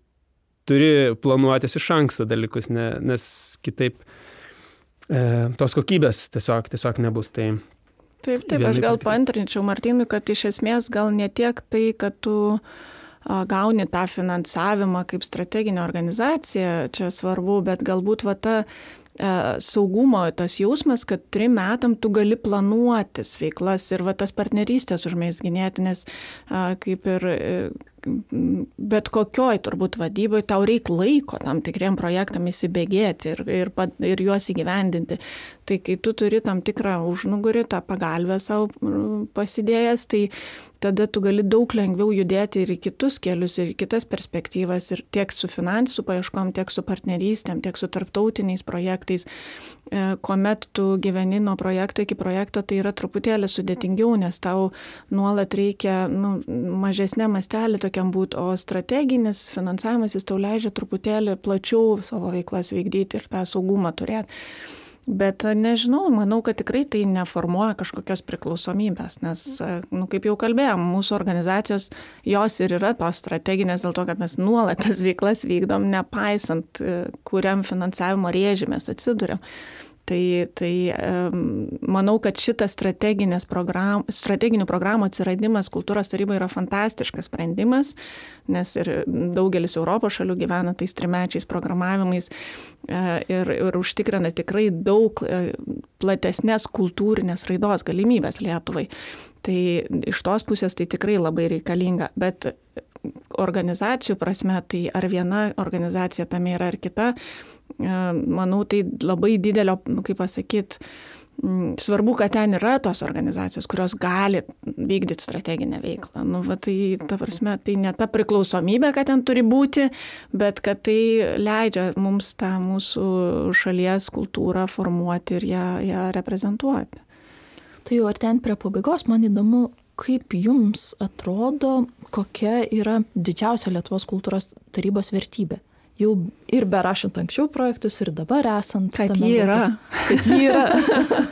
turi planuotis iš anksto dalykus, ne, nes kitaip e, tos kokybės tiesiog, tiesiog nebus. Tai Taip, taip, aš gal paantrinčiau Martinui, kad iš esmės gal ne tiek tai, kad tu gauni tą finansavimą kaip strateginė organizacija, čia svarbu, bet galbūt va ta saugumo tas jausmas, kad trim metam tu gali planuotis veiklas ir va tas partnerystės užmėsginėti, nes kaip ir bet kokioj turbūt vadyboje tau reikia laiko tam tikriem projektam įsibėgėti ir, ir, ir juos įgyvendinti. Tai kai tu turi tam tikrą užnugurį, tą pagalbę savo pasidėjęs, tai tada tu gali daug lengviau judėti ir į kitus kelius, ir į kitas perspektyvas, ir tiek su finansų paieškom, tiek su partnerystėm, tiek su tarptautiniais projektais. E, kuomet tu gyveni nuo projekto iki projekto, tai yra truputėlį sudėtingiau, nes tau nuolat reikia nu, mažesnė mastelį tokiam būti, o strateginis finansavimas jis tau leidžia truputėlį plačiau savo veiklas vykdyti ir tą saugumą turėti. Bet nežinau, manau, kad tikrai tai neformuoja kažkokios priklausomybės, nes, nu, kaip jau kalbėjom, mūsų organizacijos jos ir yra tos strateginės dėl to, kad mes nuolat tas veiklas vykdom, nepaisant, kuriam finansavimo rėžį mes atsidurėm. Tai, tai manau, kad šitas program, strateginių programų atsiradimas kultūros taryboje yra fantastiškas sprendimas, nes ir daugelis Europos šalių gyvena tais trimečiais programavimais e, ir, ir užtikrina tikrai daug e, platesnės kultūrinės raidos galimybės Lietuvai. Tai iš tos pusės tai tikrai labai reikalinga, bet organizacijų prasme, tai ar viena organizacija tame yra ar kita, manau, tai labai didelio, kaip pasakyti, svarbu, kad ten yra tos organizacijos, kurios gali vykdyti strateginę veiklą. Nu, va, tai, ta prasme, tai ne ta priklausomybė, kad ten turi būti, bet kad tai leidžia mums tą mūsų šalies kultūrą formuoti ir ją, ją reprezentuoti. Tai jau artėjant prie pabaigos, man įdomu, kaip jums atrodo, kokia yra didžiausia Lietuvos kultūros tarybos vertybė? Jau ir berašant anksčiau projektus, ir dabar esant. Kad ji yra. Kad ji yra.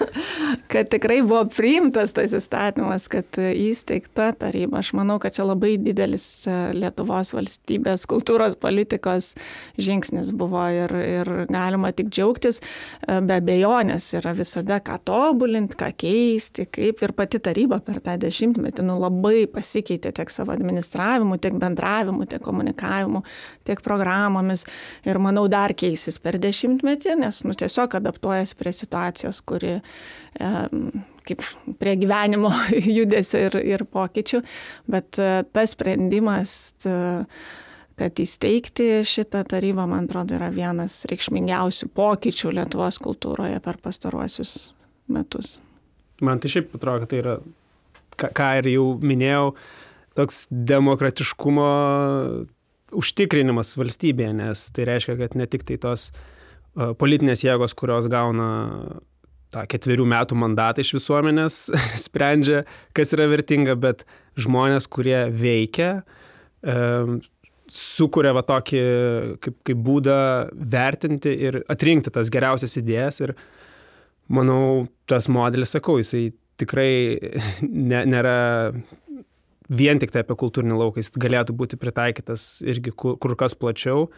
kad tikrai buvo priimtas tas įstatymas, kad įsteigta taryba. Aš manau, kad čia labai didelis e, Lietuvos valstybės kultūros politikos žingsnis buvo ir, ir galima tik džiaugtis. E, be abejonės yra visada ką tobulinti, ką keisti, kaip ir pati taryba per tą dešimtmetį nu, labai pasikeitė tiek savo administravimu, tiek bendravimu, tiek komunikavimu, tiek programomis ir manau dar keisis per dešimtmetį, nes nu, tiesiog adaptuojasi prie situacijos, kuri e, kaip prie gyvenimo judesio ir, ir pokyčių, bet e, tas sprendimas e, kad įsteigti šitą tarybą, man atrodo, yra vienas reikšmingiausių pokyčių Lietuvos kultūroje per pastaruosius metus. Man tai šiaip atrodo, kad tai yra, ką ir jau minėjau, toks demokratiškumo užtikrinimas valstybėje, nes tai reiškia, kad ne tik tai tos politinės jėgos, kurios gauna tą ketverių metų mandatą iš visuomenės, sprendžia, kas yra vertinga, bet žmonės, kurie veikia, sukuria va tokį kaip, kaip būdą vertinti ir atrinkti tas geriausias idėjas. Ir manau, tas modelis, sakau, jisai tikrai ne, nėra vien tik tai apie kultūrinį lauką, jis galėtų būti pritaikytas irgi kur, kur kas plačiau.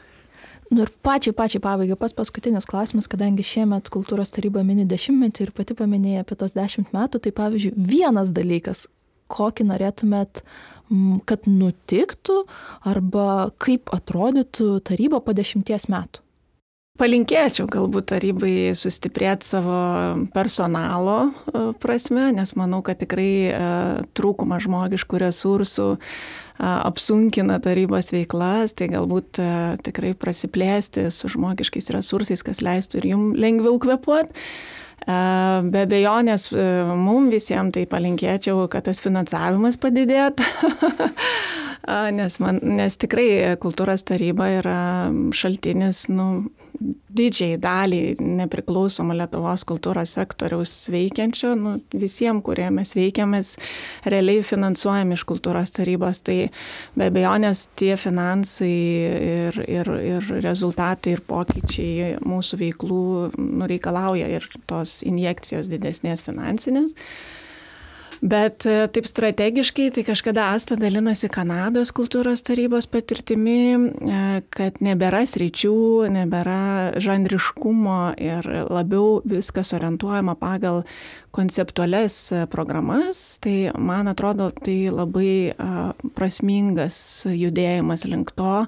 Nu ir pačiai, pačiai pabaigai, pas paskutinis klausimas, kadangi šiemet kultūros taryba mini dešimtmetį ir pati paminėjai apie tos dešimt metų, tai pavyzdžiui, vienas dalykas, kokį norėtumėt, kad nutiktų arba kaip atrodytų taryba po dešimties metų? Palinkėčiau galbūt tarybai sustiprėti savo personalo e, prasme, nes manau, kad tikrai e, trūkumas žmogiškų resursų e, apsunkina tarybos veiklas, tai galbūt tikrai prasiplėsti su žmogiškais resursais, kas leistų ir jum lengviau kvepuoti. Be abejonės, mums visiems tai palinkėčiau, kad tas finansavimas padidėtų. nes, man, nes tikrai kultūros taryba yra šaltinis nu, didžiai daliai nepriklausomų Lietuvos kultūros sektoriaus veikiančio, nu, visiems, kurie mes veikiamės, realiai finansuojam iš kultūros tarybos. Tai be abejonės tie finansai ir, ir, ir rezultatai ir pokyčiai mūsų veiklų nu, reikalauja ir tos injekcijos didesnės finansinės. Bet e, taip strategiškai, tai kažkada Asta dalinosi Kanados kultūros tarybos patirtimi, e, kad nebėra sričių, nebėra žanriškumo ir labiau viskas orientuojama pagal konceptualias e, programas, tai man atrodo tai labai prasmingas judėjimas link to,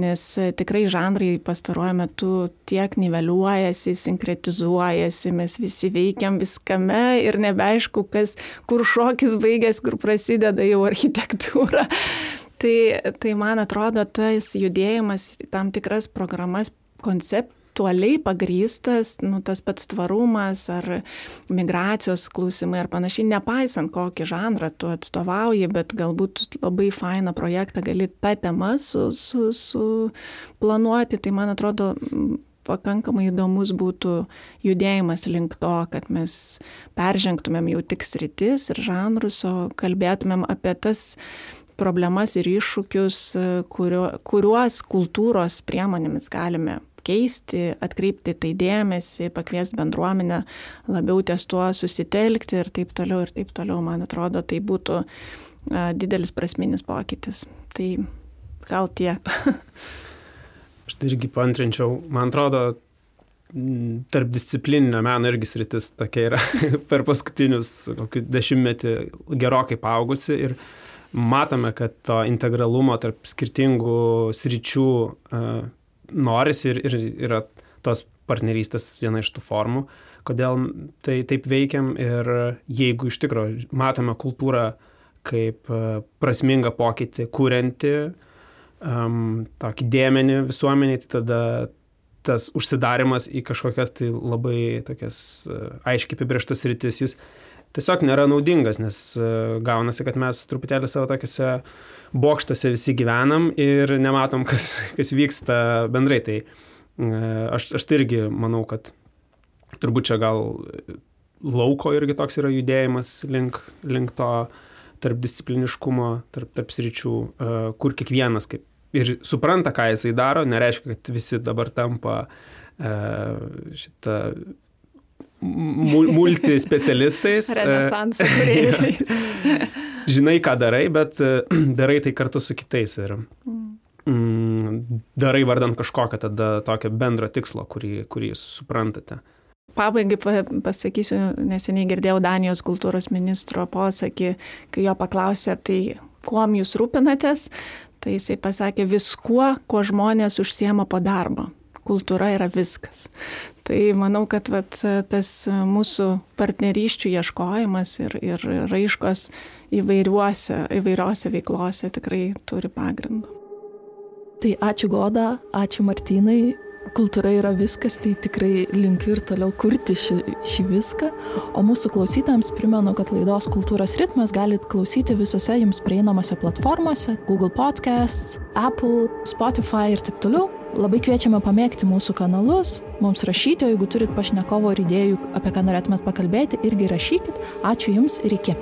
nes e, tikrai žanrai pastaruoju metu tiek niveliuojasi, sinkretizuojasi, mes visi veikiam viskame ir nebeaišku, kas, kur šokis baigės, kur prasideda jau architektūra. Tai, tai man atrodo, tas judėjimas tam tikras programas koncept, aktualiai pagrystas, nu, tas pats tvarumas ar migracijos klausimai ar panašiai, nepaisant kokį žanrą tu atstovauji, bet galbūt labai fainą projektą gali tą temą su, su, su tai man atrodo pakankamai įdomus būtų judėjimas link to, kad mes peržengtumėm jau tik sritis ir žanrus, o kalbėtumėm apie tas problemas ir iššūkius, kurio, kuriuos kultūros priemonėmis galime keisti, atkreipti tai dėmesį, pakviesti bendruomenę labiau ties tuo susitelkti ir taip toliau ir taip toliau, man atrodo, tai būtų didelis prasminis pokytis. Tai gal tiek. Aš tai irgi pantrinčiau, man atrodo, tarp disciplininio meno irgi sritis tokia yra per paskutinius kokį dešimtmetį gerokai paaugusi ir matome, kad to integralumo tarp skirtingų sričių norisi ir, ir yra tos partnerystės viena iš tų formų, kodėl tai taip veikiam ir jeigu iš tikrųjų matome kultūrą kaip e, prasmingą pokytį, kurianti um, tokį dėmenį visuomeniai, tai tada tas užsidarimas į kažkokias tai labai tokias uh, aiškiai apibrieštas rytis, jis tiesiog nėra naudingas, nes uh, gaunasi, kad mes truputėlį savo tokiuose bokštuose visi gyvenam ir nematom, kas, kas vyksta bendrai. Tai e, aš, aš tai irgi manau, kad turbūt čia gal lauko irgi toks yra judėjimas link, link to tarp discipliniškumo, tarp, tarp sričių, e, kur kiekvienas kaip ir supranta, ką jisai daro, nereiškia, kad visi dabar tampa e, šitą multispecialistais. Renesansą. žinai, ką darai, bet e, darai tai kartu su kitais ir mm, darai vardant kažkokią tada tokio bendro tikslo, kurį, kurį suprantate. Pabaigai pasakysiu, neseniai girdėjau Danijos kultūros ministro posakį, kai jo paklausė, tai kuom jūs rūpinatės, tai jisai pasakė viskuo, kuo žmonės užsiema po darbo kultūra yra viskas. Tai manau, kad vat, tas mūsų partnerysčių ieškojimas ir, ir raiškos įvairiuose, veiklose tikrai turi pagrindą. Tai ačiū Goda, ačiū Martinai. Kultūra yra viskas, tai tikrai linkiu ir toliau kurti šį, šį viską. O mūsų klausytams primenu, kad laidos kultūros ritmas galite klausyti visose jums prieinamose platformose - Google Podcasts, Apple, Spotify ir taip toliau. Labai kviečiame pamėgti mūsų kanalus, mums rašyti, o jeigu turit pašnekovo ir idėjų, apie ką norėtumėt pakalbėti, irgi rašykit. Ačiū Jums ir iki.